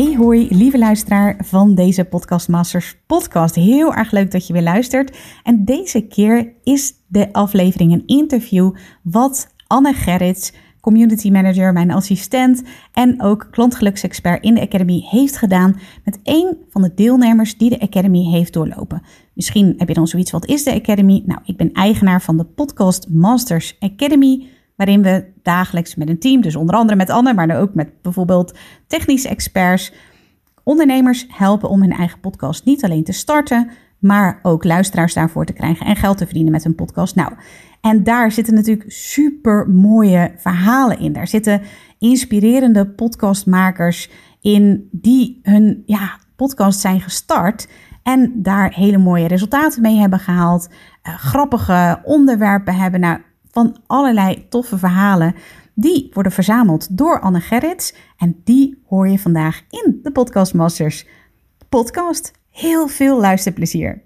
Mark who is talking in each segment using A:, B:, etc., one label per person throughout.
A: Hey hoi, lieve luisteraar van deze Podcast Masters podcast. Heel erg leuk dat je weer luistert. En deze keer is de aflevering een interview wat Anne Gerrits community manager, mijn assistent en ook klantgeluksexpert in de Academy heeft gedaan met een van de deelnemers die de Academy heeft doorlopen. Misschien heb je dan zoiets, wat is de Academy? Nou, ik ben eigenaar van de Podcast Masters Academy, waarin we dagelijks met een team, dus onder andere met Anne, maar ook met bijvoorbeeld technische experts, ondernemers helpen om hun eigen podcast niet alleen te starten, maar ook luisteraars daarvoor te krijgen en geld te verdienen met hun podcast. Nou, en daar zitten natuurlijk super mooie verhalen in. Daar zitten inspirerende podcastmakers in die hun ja, podcast zijn gestart en daar hele mooie resultaten mee hebben gehaald. Uh, grappige onderwerpen hebben. Nou, van allerlei toffe verhalen. Die worden verzameld door Anne Gerrits. En die hoor je vandaag in de Podcast Masters podcast. Heel veel luisterplezier.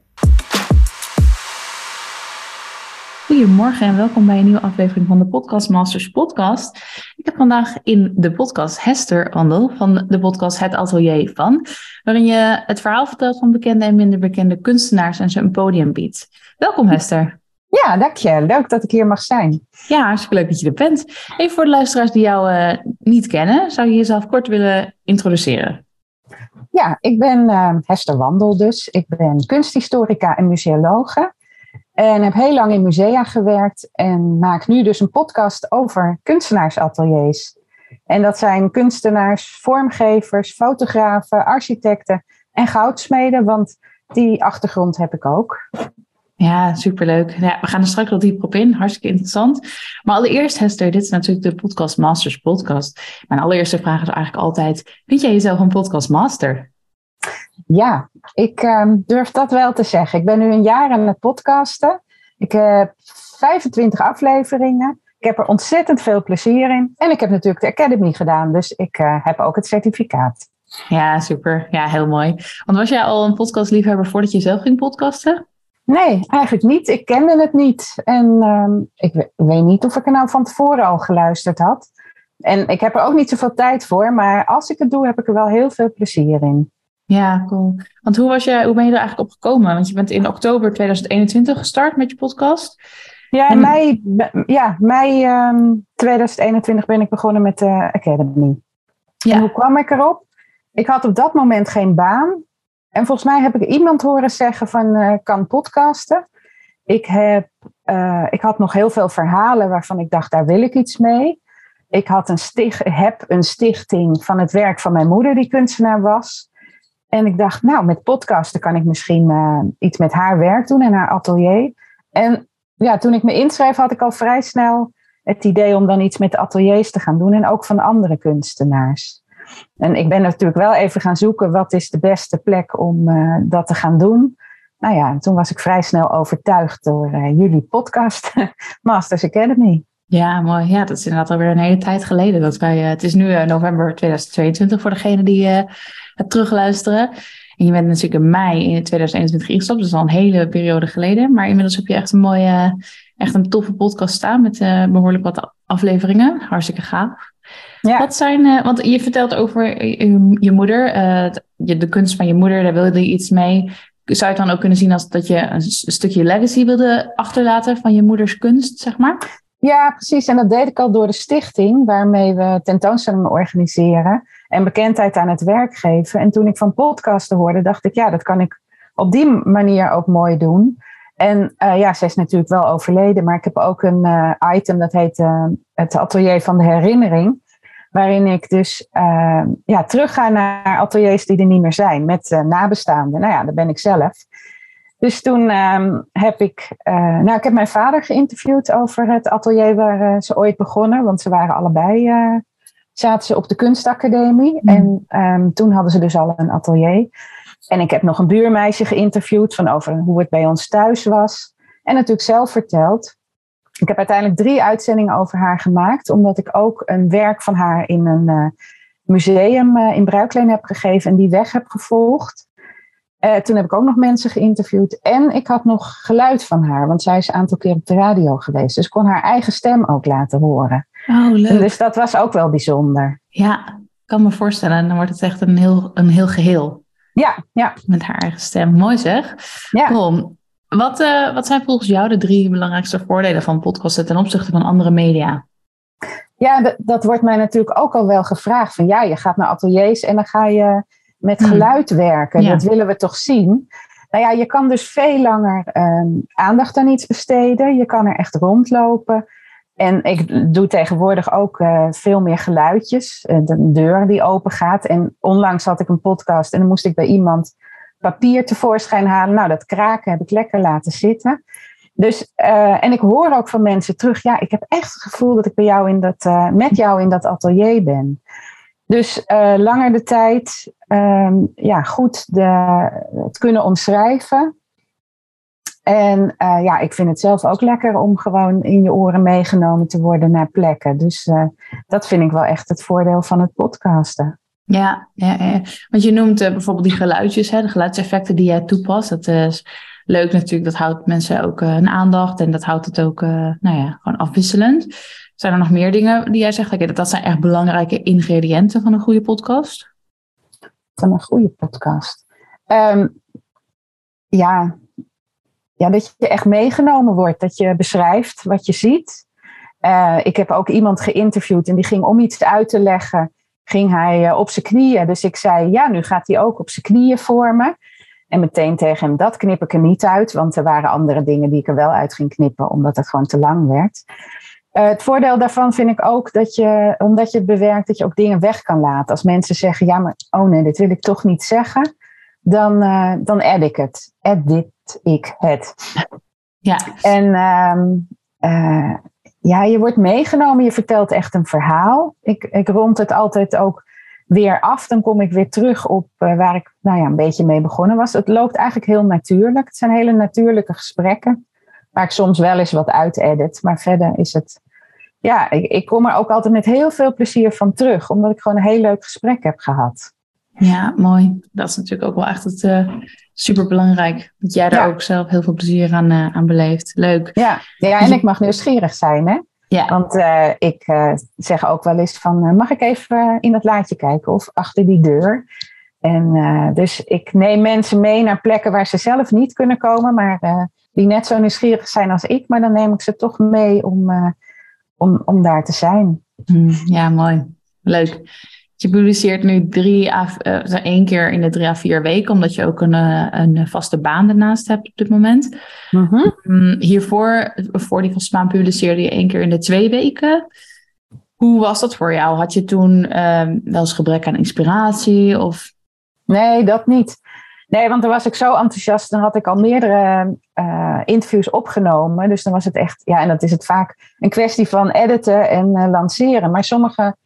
A: Goedemorgen en welkom bij een nieuwe aflevering van de Podcast Masters podcast. Ik heb vandaag in de podcast Hester Wandel van de podcast Het Atelier van, waarin je het verhaal vertelt van bekende en minder bekende kunstenaars en ze een podium biedt. Welkom Hester.
B: Ja, dank je. Leuk dat ik hier mag zijn.
A: Ja, hartstikke leuk dat je er bent. Even voor de luisteraars die jou uh, niet kennen, zou je jezelf kort willen introduceren?
B: Ja, ik ben uh, Hester Wandel dus. Ik ben kunsthistorica en museologe. En heb heel lang in musea gewerkt en maak nu dus een podcast over kunstenaarsateliers. En dat zijn kunstenaars, vormgevers, fotografen, architecten en goudsmeden, want die achtergrond heb ik ook.
A: Ja, superleuk. Ja, we gaan er straks wel dieper op in. Hartstikke interessant. Maar allereerst, Hester, dit is natuurlijk de Podcast Masters podcast. Mijn allereerste vraag is eigenlijk altijd, vind jij jezelf een podcast master?
B: Ja, ik uh, durf dat wel te zeggen. Ik ben nu een jaar aan het podcasten. Ik heb 25 afleveringen. Ik heb er ontzettend veel plezier in. En ik heb natuurlijk de Academy gedaan, dus ik uh, heb ook het certificaat.
A: Ja, super. Ja, heel mooi. Want was jij al een podcastliefhebber voordat je zelf ging podcasten?
B: Nee, eigenlijk niet. Ik kende het niet. En uh, ik weet niet of ik er nou van tevoren al geluisterd had. En ik heb er ook niet zoveel tijd voor, maar als ik het doe, heb ik er wel heel veel plezier in.
A: Ja, cool. Want hoe, was je, hoe ben je er eigenlijk op gekomen? Want je bent in oktober 2021 gestart met je podcast.
B: Ja, in mei, ja, mei um, ehm, 2021 ben ik begonnen met de Academy. Ja. En hoe kwam ik erop? Ik had op dat moment geen baan. En volgens mij heb ik iemand horen zeggen van uh, kan podcasten. Ik, heb, uh, ik had nog heel veel verhalen waarvan ik dacht, daar wil ik iets mee. Ik had een stich, heb een stichting van het werk van mijn moeder, die kunstenaar was. En ik dacht, nou, met podcasten kan ik misschien uh, iets met haar werk doen en haar atelier. En ja, toen ik me inschreef, had ik al vrij snel het idee om dan iets met ateliers te gaan doen en ook van andere kunstenaars. En ik ben natuurlijk wel even gaan zoeken, wat is de beste plek om uh, dat te gaan doen? Nou ja, toen was ik vrij snel overtuigd door uh, jullie podcast, Masters Academy.
A: Ja, mooi. Ja, dat is inderdaad alweer een hele tijd geleden. Dat wij, het is nu november 2022 voor degene die het terugluisteren. En je bent natuurlijk in mei in 2021 ingestapt, dus al een hele periode geleden. Maar inmiddels heb je echt een mooie, echt een toffe podcast staan met behoorlijk wat afleveringen. Hartstikke gaaf. Ja. Wat zijn, uh, want je vertelt over je, je moeder, uh, de kunst van je moeder, daar wilde je iets mee. Zou je het dan ook kunnen zien als dat je een stukje legacy wilde achterlaten van je moeders kunst, zeg maar?
B: Ja, precies. En dat deed ik al door de stichting waarmee we tentoonstellingen organiseren en bekendheid aan het werk geven. En toen ik van podcasten hoorde, dacht ik, ja, dat kan ik op die manier ook mooi doen. En uh, ja, ze is natuurlijk wel overleden, maar ik heb ook een uh, item dat heet uh, het atelier van de herinnering. Waarin ik dus ja, terugga naar ateliers die er niet meer zijn, met nabestaanden. Nou ja, dat ben ik zelf. Dus toen ehm, heb ik, nou, ik heb mijn vader geïnterviewd over het atelier waar ze ooit begonnen, want ze waren allebei zaten ze op de kunstacademie.
A: Mm.
B: En ehm, toen hadden ze dus al een atelier. En ik heb nog een buurmeisje geïnterviewd van over hoe het bij ons thuis was. En natuurlijk zelf verteld. Ik heb uiteindelijk drie uitzendingen over haar gemaakt, omdat ik ook een werk van haar in een eh, museum uh, in Bruikleen heb gegeven en die weg heb gevolgd. Uh, toen heb ik ook nog mensen geïnterviewd en ik had nog geluid van haar, want zij is een aantal keer op de radio geweest. Dus ik kon haar eigen stem ook laten horen.
A: Oh, leuk.
B: Dus dat was ook wel bijzonder.
A: Ja, ik kan me voorstellen. Dan wordt het echt een heel, een heel geheel.
B: Ja, ja.
A: Met haar eigen stem. Mooi zeg.
B: Ja.
A: Cool. Wat, uh, wat zijn volgens jou de drie belangrijkste voordelen van podcasten ten opzichte van andere media?
B: Ja, dat, wordt mij natuurlijk ook al wel gevraagd. Van ja, je gaat naar ateliers en dan ga je met geluid werken.
A: Ja.
B: Dat willen we toch zien? Nou ja, je kan dus veel langer um, aandacht aan iets besteden. Je kan er echt rondlopen. En ik doe tegenwoordig ook uh, veel meer geluidjes. Uh, de deur die open gaat. En onlangs had ik een podcast en dan moest ik bij iemand papier tevoorschijn halen. Nou, dat kraken heb ik lekker laten zitten. Dus, uh, en ik hoor ook van mensen terug, ja, ik heb echt het gevoel dat ik bij jou in dat, uh, met jou in dat atelier ben. Dus uh, langer de tijd, um, ja, goed de, het kunnen omschrijven. En ja, ik vind het zelf ook lekker om gewoon in je oren meegenomen te worden naar plekken. Dus dat vind ik wel echt het voordeel van het podcasten.
A: Ja, ja, want je noemt bijvoorbeeld die geluidjes, hè, de geluidseffecten die jij toepast. Dat is leuk natuurlijk, dat houdt mensen ook een aandacht en dat houdt het ook, uh, nou ja, gewoon afwisselend. Zijn er nog meer dingen die jij zegt? Dat, dat zijn echt belangrijke ingrediënten van een goede podcast?
B: Van een goede podcast? Um, ja. ja, dat je echt meegenomen wordt, dat je beschrijft wat je ziet. Ik heb ook iemand geïnterviewd en die ging om iets uit te leggen, ging hij op zijn knieën. Dus ik zei, ja, nu gaat hij ook op zijn knieën vormen. En meteen tegen hem, dat knip ik er niet uit, want er waren andere dingen die ik er wel uit ging knippen, omdat het gewoon te lang werd. Uh, het voordeel daarvan vind ik ook dat je, omdat je het bewerkt, dat je ook dingen weg kan laten. Als mensen zeggen, ja, maar oh nee, dit wil ik toch niet zeggen, dan, uh, dan edit ik het. Edit ik het.
A: Ja.
B: En uh, ja, je wordt meegenomen, je vertelt echt een verhaal. Ik, ik rond het altijd ook weer af. Dan kom ik weer terug op uh, waar ik nou ja, een beetje mee begonnen was. Het loopt eigenlijk heel natuurlijk. Het zijn hele natuurlijke gesprekken. Waar ik soms wel eens wat uit edit. Maar verder is het. Ja, ik, ik kom er ook altijd met heel veel plezier van terug. Omdat ik gewoon een heel leuk gesprek heb gehad.
A: Ja, mooi. Dat is natuurlijk ook wel echt het, uh, superbelangrijk. Dat jij daar ja. ook zelf heel veel plezier aan, uh, aan beleeft. Leuk.
B: Ja. ja, en ik mag nieuwsgierig zijn, hè?
A: Ja.
B: Want uh, ik zeg ook wel eens van, mag ik even in dat laadje kijken of achter die deur? En dus ik neem mensen mee naar plekken waar ze zelf niet kunnen komen, maar die net zo nieuwsgierig zijn als ik. Maar dan neem ik ze toch mee om, om, om daar te zijn.
A: Mm, ja, mooi. Leuk. Je publiceert nu drie à, uh, één keer in de drie à vier weken, omdat je ook een, een vaste baan ernaast hebt op dit moment.
B: Mm-hmm.
A: Um, hiervoor, voor die vaste baan, publiceerde je één keer in de twee weken. Hoe was dat voor jou? Had je toen um, wel eens gebrek aan inspiratie? Of?
B: Nee, dat niet. Nee, want dan was ik zo enthousiast. Dan had ik al meerdere uh, interviews opgenomen. Dus dan was het echt, ja, en dat is het vaak een kwestie van editen en uh, lanceren. Maar sommige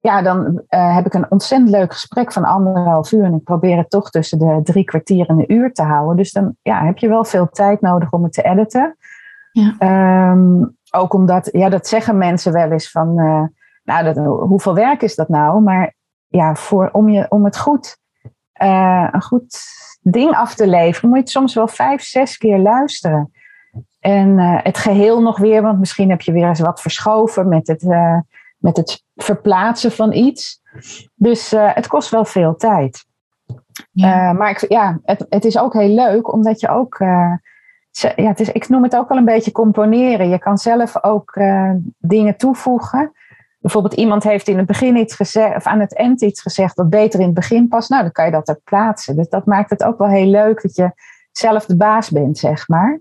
B: ja, dan uh, heb ik een ontzettend leuk gesprek van anderhalf uur. En ik probeer het toch tussen de drie kwartier en een uur te houden. Dus dan ja, heb je wel veel tijd nodig om het te editen.
A: Ja.
B: Um, ook omdat, ja, dat zeggen mensen wel eens van, uh, nou, dat, hoeveel werk is dat nou? Maar ja, voor, om, je, om het goed, uh, een goed ding af te leveren, moet je het soms wel vijf, zes keer luisteren. En het geheel nog weer, want misschien heb je weer eens wat verschoven met het met het verplaatsen van iets. Dus uh, het kost wel veel tijd. Ja. Uh, maar ik, ja, het, het is ook heel leuk, omdat je ook. Uh, ja, het is, ik noem het ook wel een beetje componeren. Je kan zelf ook dingen toevoegen. Bijvoorbeeld, iemand heeft in het begin iets gezegd, of aan het eind iets gezegd wat beter in het begin past. Nou, dan kan je dat er plaatsen. Dus dat maakt het ook wel heel leuk dat je zelf de baas bent, zeg maar.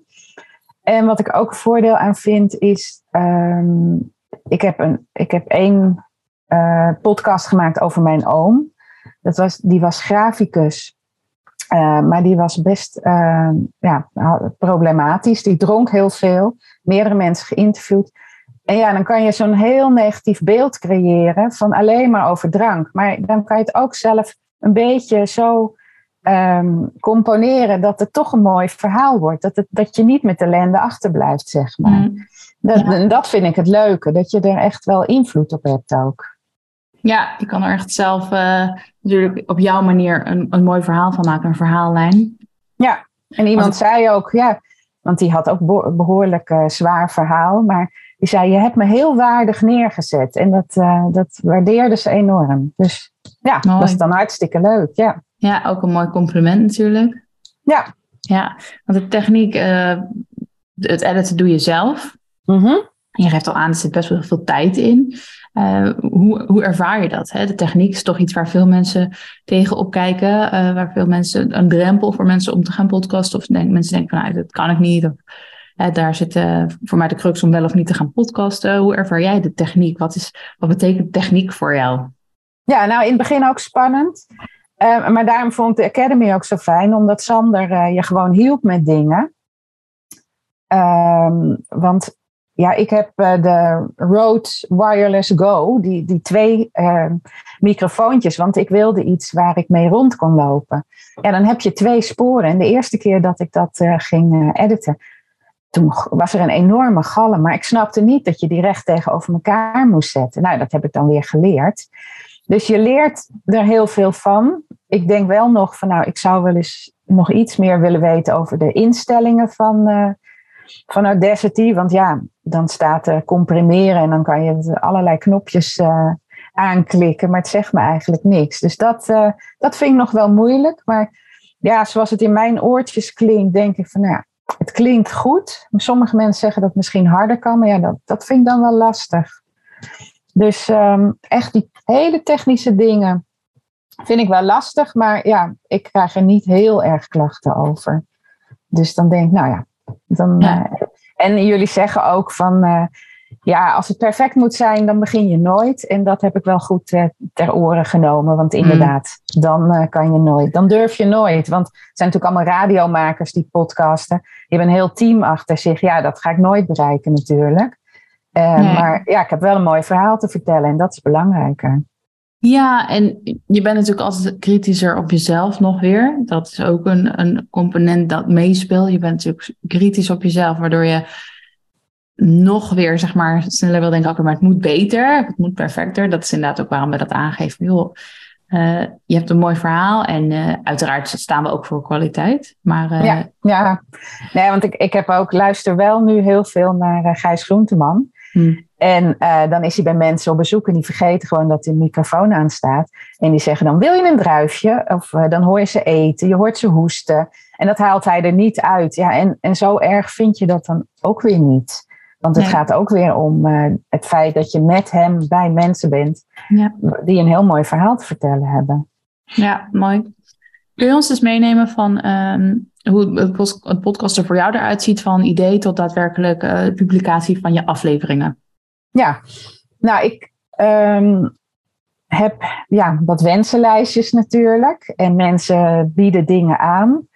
B: En wat ik ook een voordeel aan vind, is. Um, ik heb, een, ik heb één uh, podcast gemaakt over mijn oom. Dat was, die was graficus. Uh, maar die was best uh, ja, problematisch. Die dronk heel veel. Meerdere mensen geïnterviewd. En ja, dan kan je zo'n heel negatief beeld creëren van alleen maar over drank. Maar dan kan je het ook zelf een beetje zo ehm, componeren dat het toch een mooi verhaal wordt. Dat, het, dat je niet met ellende achterblijft, zeg maar. Mm. Dat, dat vind ik het leuke, dat je er echt wel invloed op hebt ook.
A: Ja, je kan er echt zelf uh, natuurlijk op jouw manier een, een mooi verhaal van maken, een verhaallijn.
B: Ja, en iemand zei ook, ja, want die had ook een behoorlijk uh, zwaar verhaal, maar die zei, je hebt me heel waardig neergezet. En dat, uh, dat waardeerde ze enorm. Dus ja, mooi. dat is dan hartstikke leuk, ja.
A: Ja, ook een mooi compliment natuurlijk.
B: Ja.
A: Ja, want de techniek, het editen doe je zelf.
B: Mm -hmm.
A: Je geeft al aan, er zit best wel veel tijd in. Uh, hoe, hoe ervaar je dat? Hè? De techniek is toch iets waar veel mensen tegenop kijken. Uh, waar veel mensen een drempel voor mensen om te gaan podcasten. Of denk, mensen denken van nou, dat kan ik niet. Of, uh, daar zit voor mij de crux om wel of niet te gaan podcasten. Hoe ervaar jij de techniek? Wat, is, wat betekent techniek voor jou?
B: Ja, nou in het begin ook spannend. maar daarom vond ik de Academy ook zo fijn. Omdat Sander je gewoon hielp met dingen. Um, want ja, ik heb uh, de Rode Wireless Go, die, die twee uh, microfoontjes, want ik wilde iets waar ik mee rond kon lopen. Ja, dan heb je twee sporen. En de eerste keer dat ik dat uh, ging editen, toen was er een enorme galm. Maar ik snapte niet dat je die recht tegenover elkaar moest zetten. Nou, dat heb ik dan weer geleerd. Dus je leert er heel veel van. Ik denk wel nog van, nou, ik zou wel eens nog iets meer willen weten over de instellingen van van Audacity. Want ja, dan staat er comprimeren en dan kan je allerlei knopjes uh, aanklikken. Maar het zegt me eigenlijk niks. Dus dat, uh, dat vind ik nog wel moeilijk. Maar ja, zoals het in mijn oortjes klinkt, denk ik van nou ja, het klinkt goed. Sommige mensen zeggen dat het misschien harder kan. Maar ja, dat, dat vind ik dan wel lastig. Dus um, echt die hele technische dingen vind ik wel lastig. Maar ja, ik krijg er niet heel erg klachten over. Dus dan denk ik, nou ja, dan, uh, en jullie zeggen ook van, uh, ja, als het perfect moet zijn, dan begin je nooit. En dat heb ik wel goed uh, ter oren genomen. Want mm. inderdaad, mm. dan kan je nooit. Dan durf je nooit. Want het zijn natuurlijk allemaal radiomakers die podcasten. Die hebben een heel team achter zich. Ja, dat ga ik nooit bereiken natuurlijk. Nee. Maar ja, ik heb wel een mooi verhaal te vertellen. En dat is belangrijker.
A: Ja, en je bent natuurlijk altijd kritischer op jezelf nog weer. Dat is ook een, een component dat meespeelt. Je bent natuurlijk kritisch op jezelf, waardoor je nog weer, zeg maar, sneller wil denken, oké, maar het moet beter, het moet perfecter. Dat is inderdaad ook waarom we dat aangeven. Joh, uh, je hebt een mooi verhaal en uh, uiteraard staan we ook voor kwaliteit. Maar, uh...
B: ja, ja, nee, want ik, ik heb ook, luister wel nu heel veel naar Gijs Groenteman. Hmm. En uh, dan is hij bij mensen op bezoek en die vergeten gewoon dat de microfoon aanstaat. En die zeggen dan, wil je een druifje? Of uh, dan hoor je ze eten, je hoort ze hoesten. En dat haalt hij er niet uit. Ja, en, en zo erg vind je dat dan ook weer niet. Want het nee. gaat ook weer om uh, het feit dat je met hem bij mensen bent ja. die een heel mooi verhaal te vertellen hebben.
A: Ja, mooi. Kun je ons eens meenemen van um, hoe het podcast er voor jou eruit ziet, van idee tot daadwerkelijk publicatie van je afleveringen?
B: Ja, nou, ik um, heb ja, wat wensenlijstjes natuurlijk. En mensen bieden dingen aan.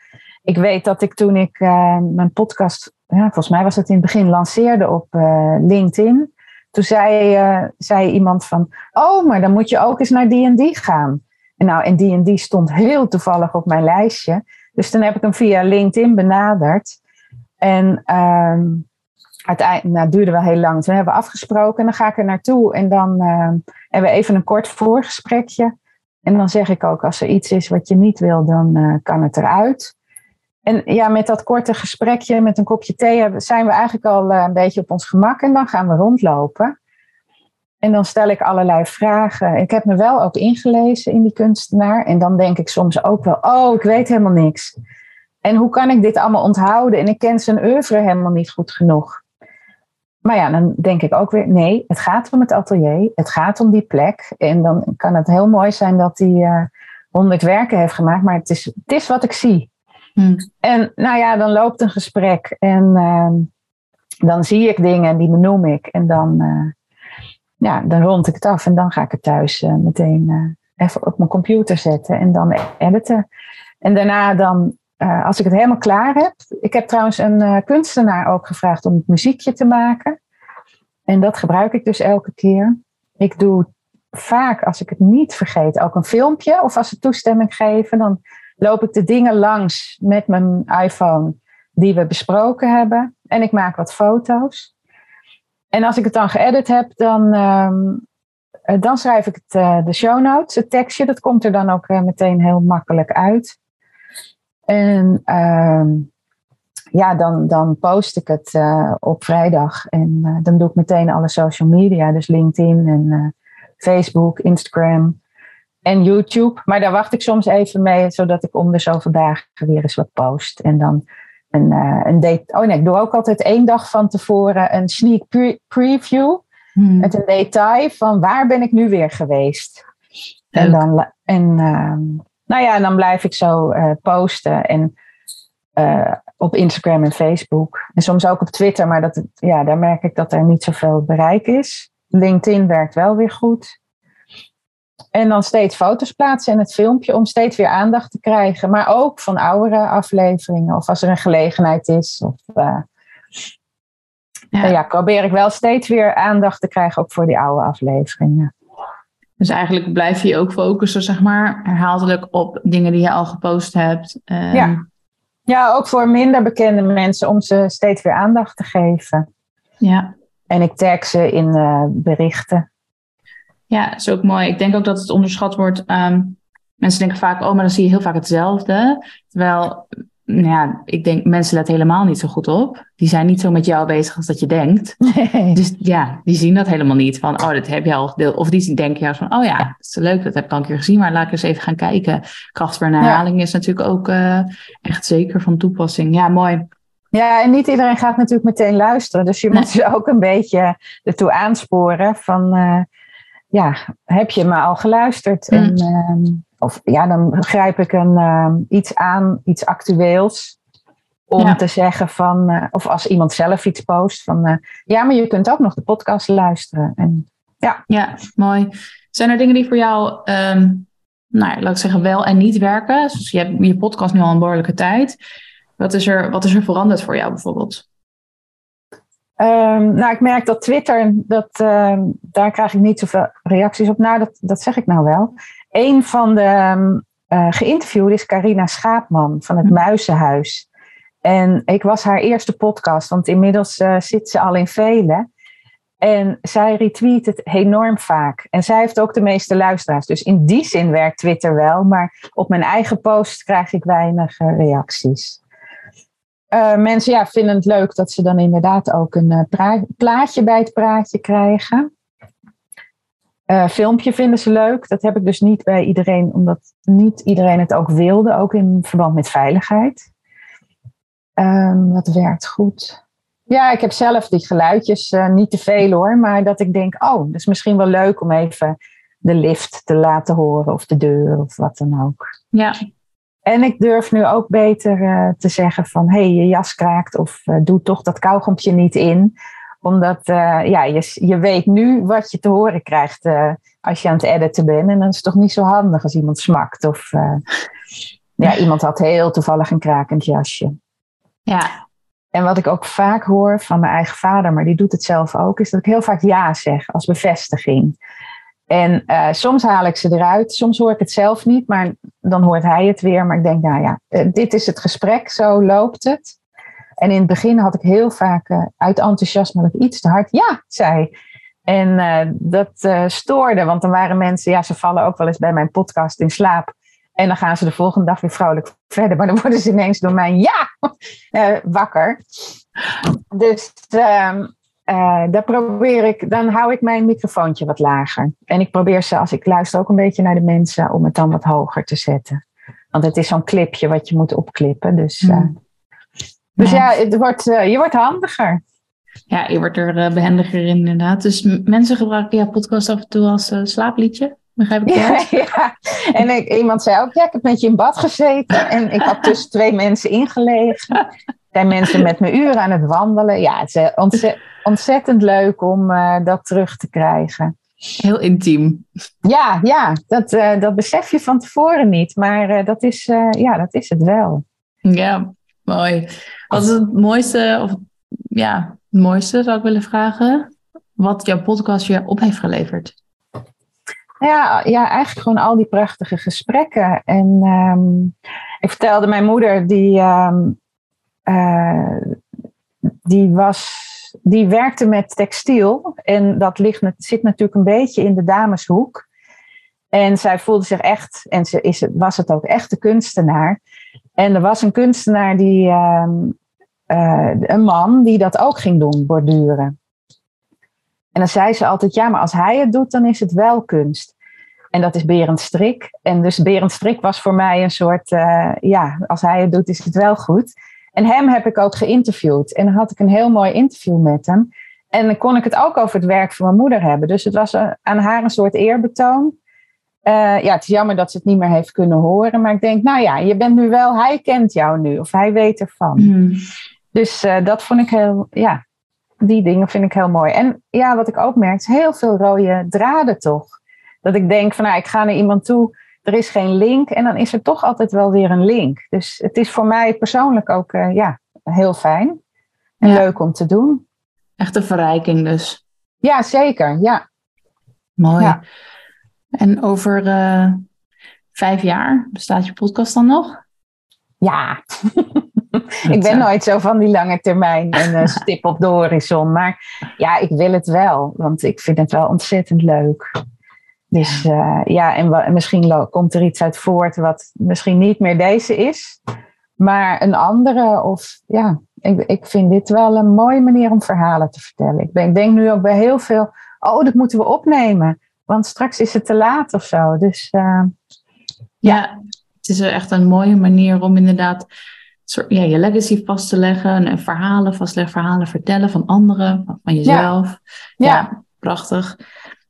B: Ik weet dat ik toen ik uh, mijn podcast, ja, volgens mij was het in het begin, lanceerde op uh, LinkedIn. Toen zei, uh, zei iemand van, oh, maar dan moet je ook eens naar die en die gaan. En nou, en die en die stond heel toevallig op mijn lijstje. Dus toen heb ik hem via LinkedIn benaderd. En um, uiteindelijk, nou, het duurde wel heel lang. Toen hebben we afgesproken en dan ga ik er naartoe. En dan uh, hebben we even een kort voorgesprekje. En dan zeg ik ook, als er iets is wat je niet wil, dan uh, kan het eruit. En ja, met dat korte gesprekje, met een kopje thee, zijn we eigenlijk al uh, een beetje op ons gemak. En dan gaan we rondlopen. En dan stel ik allerlei vragen. Ik heb me wel ook ingelezen in die kunstenaar. En dan denk ik soms ook wel, oh, ik weet helemaal niks. En hoe kan ik dit allemaal onthouden? En ik ken zijn oeuvre helemaal niet goed genoeg. Maar ja, dan denk ik ook weer, nee, het gaat om het atelier, het gaat om die plek. En dan kan het heel mooi zijn dat hij uh, honderd werken heeft gemaakt, maar het is, het is wat ik zie. Hmm. En nou ja, dan loopt een gesprek en uh, dan zie ik dingen en die benoem ik. En dan, uh, ja, dan rond ik het af en dan ga ik het thuis uh, meteen even op mijn computer zetten en dan editen. En daarna dan uh, als ik het helemaal klaar heb. Ik heb trouwens een uh, kunstenaar ook gevraagd om het muziekje te maken. En dat gebruik ik dus elke keer. Ik doe vaak, als ik het niet vergeet, ook een filmpje. Of als ze toestemming geven, dan loop ik de dingen langs met mijn iPhone die we besproken hebben. En ik maak wat foto's. En als ik het dan geëdit heb, dan, ehm, eh, dan schrijf ik het, de show notes, het tekstje. Dat komt er dan ook meteen heel makkelijk uit. En ehm, ja, dan, dan post ik het op vrijdag. En dan doe ik meteen alle social media. Dus LinkedIn en Facebook, Instagram en YouTube. Maar daar wacht ik soms even mee, zodat ik om de zoveel dagen weer eens wat post. En dan een, uh, een date. Oh nee, ik doe ook altijd één dag van tevoren een sneak preview. Hmm. Met een detail van waar ben ik nu weer geweest. En dan, en, uh, nou ja, dan blijf ik zo uh, posten. En uh, op Instagram en Facebook. En soms ook op Twitter, maar dat, ja, daar merk ik dat er niet zoveel bereik is. LinkedIn werkt wel weer goed. En dan steeds foto's plaatsen in het filmpje om steeds weer aandacht te krijgen. Maar ook van oudere afleveringen of als er een gelegenheid is. Of, uh, ja. ja, probeer ik wel steeds weer aandacht te krijgen ook voor die oude afleveringen.
A: Dus eigenlijk blijf je ook focussen, zeg maar, herhaaldelijk op dingen die je al gepost hebt.
B: Um... Ja. ja, ook voor minder bekende mensen om ze steeds weer aandacht te geven.
A: Ja.
B: En ik tag ze in uh, berichten.
A: Ja, dat is ook mooi. Ik denk ook dat het onderschat wordt. Um, mensen denken vaak, oh, maar dan zie je heel vaak hetzelfde. Terwijl, nou ja, ik denk, mensen letten helemaal niet zo goed op. Die zijn niet zo met jou bezig als dat je denkt. Nee. Dus ja, die zien dat helemaal niet. Van, oh, dat heb je al gedeeld. Of die denken juist van, oh ja, dat is leuk, dat heb ik al een keer gezien. Maar laat ik eens even gaan kijken. Kracht voor herhaling is natuurlijk ook uh, echt zeker van toepassing. Ja, mooi.
B: Ja, en niet iedereen gaat natuurlijk meteen luisteren. Dus je moet ze ook een beetje ertoe aansporen van... Uh, ja, heb je me al geluisterd? Mm. En, uh, of ja, dan grijp ik een, uh, iets aan, iets actueels. Om te zeggen van, uh, of als iemand zelf iets post van, uh, ja, maar je kunt ook nog de podcast luisteren. En, ja.
A: ja, mooi. Zijn er dingen die voor jou, um, nou, laat ik zeggen, wel en niet werken? Dus je hebt je podcast nu al een behoorlijke tijd. Wat is er, wat is er veranderd voor jou bijvoorbeeld?
B: Um, nou, ik merk dat Twitter, dat, uh, daar krijg ik niet zoveel reacties op. Nou, dat, dat zeg ik nou wel. Een van de uh, geïnterviewden is Carina Schaapman van het hm. Muizenhuis. En ik was haar eerste podcast, want inmiddels uh, zit ze al in vele. En zij retweet het enorm vaak. En zij heeft ook de meeste luisteraars. Dus in die zin werkt Twitter wel. Maar op mijn eigen post krijg ik weinig reacties. Uh, mensen ja, vinden het leuk dat ze dan inderdaad ook een uh, plaatje bij het praatje krijgen. Uh, filmpje vinden ze leuk. Dat heb ik dus niet bij iedereen, omdat niet iedereen het ook wilde, ook in verband met veiligheid. Um, dat werkt goed. Ja, ik heb zelf die geluidjes niet te veel hoor, maar dat ik denk, oh, dat is misschien wel leuk om even de lift te laten horen of de deur of wat dan ook.
A: Ja,
B: en ik durf nu ook beter uh, te zeggen van hé, hey, je jas kraakt of doe toch dat kauwgompje niet in. Omdat uh, ja, je, je weet nu wat je te horen krijgt als je aan het editen bent. En dan is het toch niet zo handig als iemand smakt. Of ja, iemand had heel toevallig een krakend jasje.
A: Ja.
B: En wat ik ook vaak hoor van mijn eigen vader, maar die doet het zelf ook, is dat ik heel vaak ja zeg als bevestiging. En uh, soms haal ik ze eruit, soms hoor ik het zelf niet, maar dan hoort hij het weer. Maar ik denk, nou ja, uh, dit is het gesprek, zo loopt het. En in het begin had ik heel vaak uh, uit enthousiasme dat ik iets te hard ja zei. En dat stoorde, want dan waren mensen, ja, ze vallen ook wel eens bij mijn podcast in slaap. En dan gaan ze de volgende dag weer vrolijk verder. Maar dan worden ze ineens door mij ja wakker. Dus ehm, uh, daar probeer ik, dan hou ik mijn microfoontje wat lager. En ik probeer ze, als ik luister, ook een beetje naar de mensen, om het dan wat hoger te zetten. Want het is zo'n clipje wat je moet opklippen. Dus, uh, dus ja, het wordt, uh, je wordt handiger.
A: Ja, je wordt er behendiger in, inderdaad. Dus mensen gebruiken jouw podcast af en toe als slaapliedje. Begrijp ik
B: dat? Ja, ja. en ik, iemand zei ook, ja, ik heb met je in bad gezeten. En ik had tussen twee mensen ingelegen. Zijn mensen met me uren aan het wandelen. Ja, het is ontzettend ontzettend leuk om dat terug te krijgen.
A: Heel intiem.
B: Ja, ja dat, uh, dat besef je van tevoren niet. Maar uh, dat, is, ja, dat is het wel.
A: Ja, mooi. Wat is het mooiste, of ja, het mooiste zou ik willen vragen? wat jouw podcast je op heeft geleverd?
B: Ja, ja eigenlijk gewoon al die prachtige gesprekken. En ehm, ik vertelde mijn moeder, die, ehm, eh, die, was, die werkte met textiel. En dat ligt, zit natuurlijk een beetje in de dameshoek. En zij voelde zich echt, en ze is, was het ook echt de kunstenaar. En er was een kunstenaar die, ehm, eh, een man die dat ook ging doen, borduren. En dan zei ze altijd, ja, maar als hij het doet, dan is het wel kunst. En dat is Berend Strik. En dus Berend Strik was voor mij een soort, uh, ja, als hij het doet, is het wel goed. En hem heb ik ook geïnterviewd. En dan had ik een heel mooi interview met hem. En dan kon ik het ook over het werk van mijn moeder hebben. Dus het was aan haar een soort eerbetoon. Uh, ja, het is jammer dat ze het niet meer heeft kunnen horen. Maar ik denk, nou ja, je bent nu wel, hij kent jou nu. Of hij weet ervan. Mm. Dus uh, dat vond ik heel, ja, die dingen vind ik heel mooi. En ja, wat ik ook merk, is heel veel rode draden toch. Dat ik denk van, nou, ik ga naar iemand toe, er is geen link. En dan is er toch altijd wel weer een link. Dus het is voor mij persoonlijk ook, uh, ja, heel fijn. En ja. leuk om te doen.
A: Echt een verrijking dus.
B: Ja, zeker, ja.
A: Mooi. Ja. En over uh, vijf jaar bestaat je podcast dan nog?
B: Ja, ik ben nooit zo van die lange termijn en uh, stip op de horizon. Maar ja, ik wil het wel, want ik vind het wel ontzettend leuk. Dus uh, ja, en misschien komt er iets uit voort wat misschien niet meer deze is, maar een andere. Of ja, ik, ik vind dit wel een mooie manier om verhalen te vertellen. Ik, ben, ik denk nu ook bij heel veel, oh, dat moeten we opnemen, want straks is het te laat of zo. Dus uh,
A: ja, het is echt een mooie manier om inderdaad ja, je legacy vast te leggen en verhalen vastleggen, verhalen vertellen van anderen, van jezelf. Ja, ja prachtig.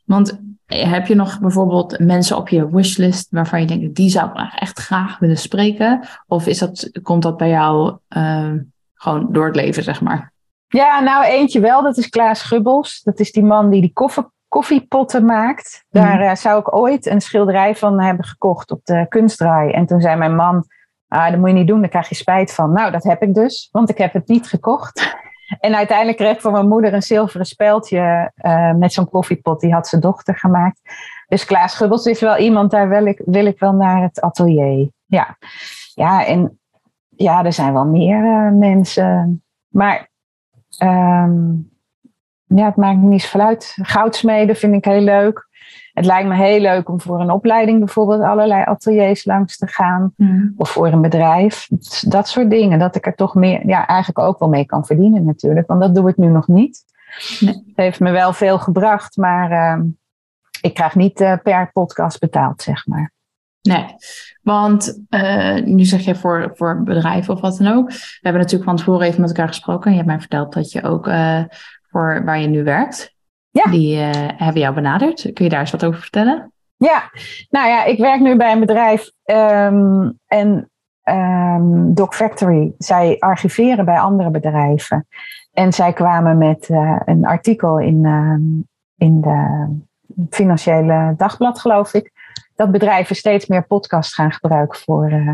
A: Want heb je nog bijvoorbeeld mensen op je wishlist waarvan je denkt, die zou ik echt graag willen spreken? Of is dat, komt dat bij jou uh, gewoon door het leven, zeg maar?
B: Ja, nou eentje wel, dat is Klaas Gubbels. Dat is die man die die koffie, koffiepotten maakt. Daar mm. uh, zou ik ooit een schilderij van hebben gekocht op de kunstdraai. En toen zei mijn man, ah, dat moet je niet doen, daar krijg je spijt van. Nou, dat heb ik dus, want ik heb het niet gekocht. En uiteindelijk kreeg ik van mijn moeder een zilveren speldje uh, met zo'n koffiepot. Die had zijn dochter gemaakt. Dus Klaas Gubbels is wel iemand, daar wil ik, wil ik wel naar het atelier. Ja, ja en ja, er zijn wel meer uh, mensen. Maar um, ja, het maakt niet uit. Goudsmeden vind ik heel leuk. Het lijkt me heel leuk om voor een opleiding bijvoorbeeld allerlei ateliers langs te gaan. Mm. Of voor een bedrijf. Dat soort dingen. Dat ik er toch meer, ja, eigenlijk ook wel mee kan verdienen natuurlijk. Want dat doe ik nu nog niet. Nee. Het heeft me wel veel gebracht, maar uh, ik krijg niet uh, per podcast betaald, zeg maar.
A: Nee, want uh, nu zeg je voor, voor bedrijven of wat dan ook. We hebben natuurlijk van tevoren even met elkaar gesproken. En je hebt mij verteld dat je ook voor waar je nu werkt, ja. Die uh, hebben jou benaderd. Kun je daar eens wat over vertellen?
B: Ja, nou ja, ik werk nu bij een bedrijf um, en um, Doc Factory, zij archiveren bij andere bedrijven. En zij kwamen met uh, een artikel in, uh, in de Financiële Dagblad, geloof ik. Dat bedrijven steeds meer podcast gaan gebruiken voor, uh,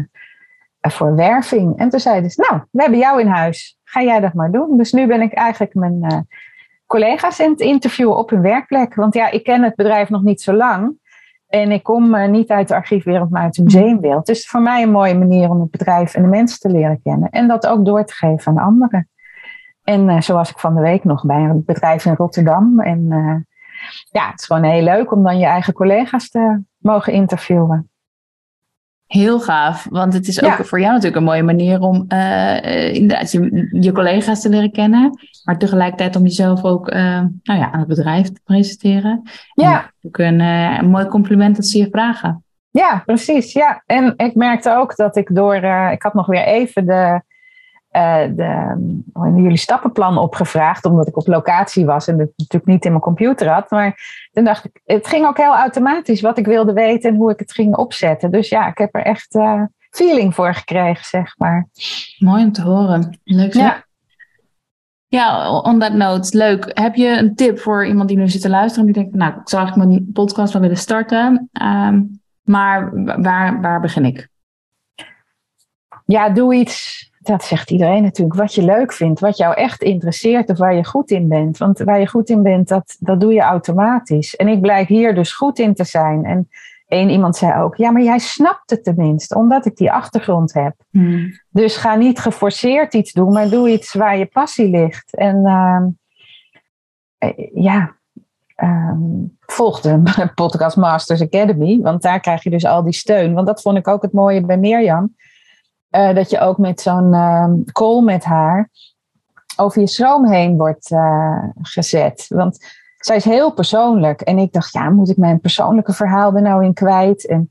B: voor werving. En toen zeiden ze, nou, we hebben jou in huis. Ga jij dat maar doen. Dus nu ben ik eigenlijk mijn collega's in het interviewen op hun werkplek. Want ja, ik ken het bedrijf nog niet zo lang. En ik kom uh, niet uit de archiefwereld, maar uit de museumwereld. Dus voor mij een mooie manier om het bedrijf en de mensen te leren kennen. En dat ook door te geven aan anderen. En uh, zo was ik van de week nog bij een bedrijf in Rotterdam. En uh, ja, het is gewoon heel leuk om dan je eigen collega's te mogen interviewen.
A: Heel gaaf, want het is ook voor jou natuurlijk een mooie manier om uh, inderdaad je, je, collega's te leren kennen, maar tegelijkertijd om jezelf ook uh, nou ja, aan het bedrijf te presenteren. Ja. ook een, een, mooi compliment dat ze je vragen.
B: Ja, precies. Ja. En ik merkte ook dat ik door, ik had nog weer even de uh, de, jullie stappenplan opgevraagd, omdat ik op locatie was en het natuurlijk niet in mijn computer had. Maar toen dacht ik, het ging ook heel automatisch wat ik wilde weten en hoe ik het ging opzetten. Dus ja, ik heb er echt uh, feeling voor gekregen, zeg maar.
A: Mooi om te horen. Leuk zeg. Ja. Ja, on that note, leuk. Heb je een tip voor iemand die nu zit te luisteren en die denkt, nou, ik zou eigenlijk mijn podcast wel willen starten, um, maar waar, waar begin ik?
B: Ja, doe iets dat zegt iedereen natuurlijk, wat je leuk vindt, wat jou echt interesseert of waar je goed in bent. Want waar je goed in bent, dat, dat doe je automatisch. En ik blijk hier dus goed in te zijn. En één iemand zei ook, ja, maar jij snapt het tenminste, omdat ik die achtergrond heb. Hmm. Dus ga niet geforceerd iets doen, maar doe iets waar je passie ligt. En uh, ja, um, volg de Podcast Masters Academy, want daar krijg je dus al die steun. Want dat vond ik ook het mooie bij Mirjam. Uh, dat je ook met zo'n uh, call met haar over je stroom heen wordt uh, gezet. Want zij is heel persoonlijk. En ik dacht, ja, moet ik mijn persoonlijke verhaal er nou in kwijt? En,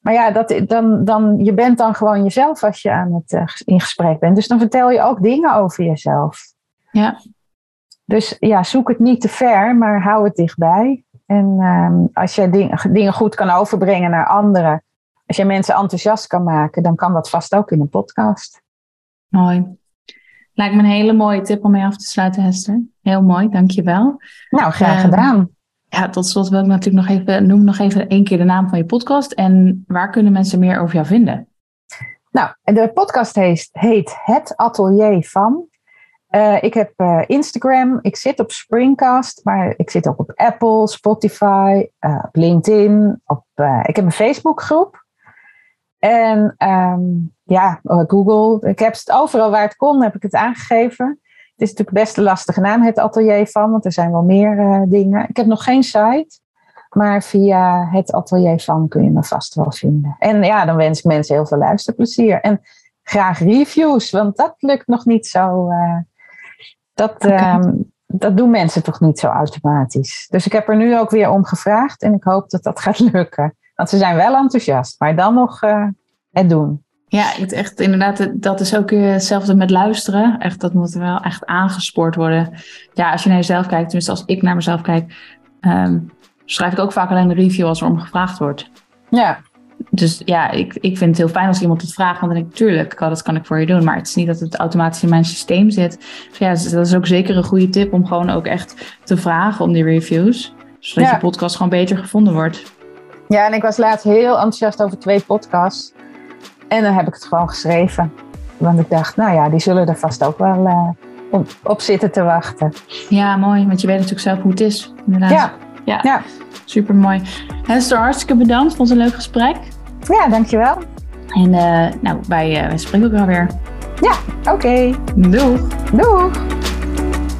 B: maar ja, dat, dan, dan, je bent dan gewoon jezelf als je aan het, uh, in gesprek bent. Dus dan vertel je ook dingen over jezelf.
C: Ja.
B: Dus ja, zoek het niet te ver, maar hou het dichtbij. En uh, als je ding, dingen goed kan overbrengen naar anderen, als je mensen enthousiast kan maken, dan kan dat vast ook in een podcast.
C: Mooi. Lijkt me een hele mooie tip om mee af te sluiten, Hester. Heel mooi, dankjewel.
B: Nou, graag ehm, gedaan.
C: ja, tot slot wil ik natuurlijk nog even, noem nog even één keer de naam van je podcast. En waar kunnen mensen meer over jou vinden?
B: Nou, de podcast heet, heet Het Atelier van. Uh, ik heb uh, Instagram, ik zit op Springcast, maar ik zit ook op Apple, Spotify, uh, op LinkedIn. Op, ik heb een Facebookgroep. En um, ja, Google. Ik heb het overal waar het kon, heb ik het aangegeven. Het is natuurlijk best een lastige naam, het atelier van, want er zijn wel meer dingen. Ik heb nog geen site, maar via het atelier van kun je me vast wel vinden. En ja, dan wens ik mensen heel veel luisterplezier. En graag reviews, want dat lukt nog niet zo dat, ehm, dat doen mensen toch niet zo automatisch. Dus ik heb er nu ook weer om gevraagd en ik hoop dat dat gaat lukken. Want ze zijn wel enthousiast, maar dan nog uh, het doen.
C: Ja, het echt, inderdaad, dat is ook hetzelfde met luisteren. Echt, dat moet wel echt aangespoord worden. Ja, als je naar jezelf kijkt, tenminste als ik naar mezelf kijk, um, schrijf ik ook vaak alleen een review als er om gevraagd wordt.
B: Ja,
C: dus ja, ik, ik vind het heel fijn als iemand het vraagt. Want dan denk ik, tuurlijk, dat kan ik voor je doen. Maar het is niet dat het automatisch in mijn systeem zit. Dus ja, dus dat is ook zeker een goede tip om gewoon ook echt te vragen om die reviews. Zodat je podcast gewoon beter gevonden wordt.
B: Ja, en ik was laatst heel enthousiast over twee podcasts. En dan heb ik het gewoon geschreven. Want ik dacht, nou ja, die zullen er vast ook wel uh, op, op, zitten te wachten.
C: Ja, mooi. Want je weet natuurlijk zelf hoe het is. Inderdaad.
B: Ja. ja. ja.
C: Super mooi. Hester, hartstikke bedankt. Vond het een leuk gesprek.
B: Ja, dankjewel.
C: En uh, nou, wij, uh, wij spreken elkaar weer.
B: Ja, oké. Okay.
C: Doeg.
B: Doeg.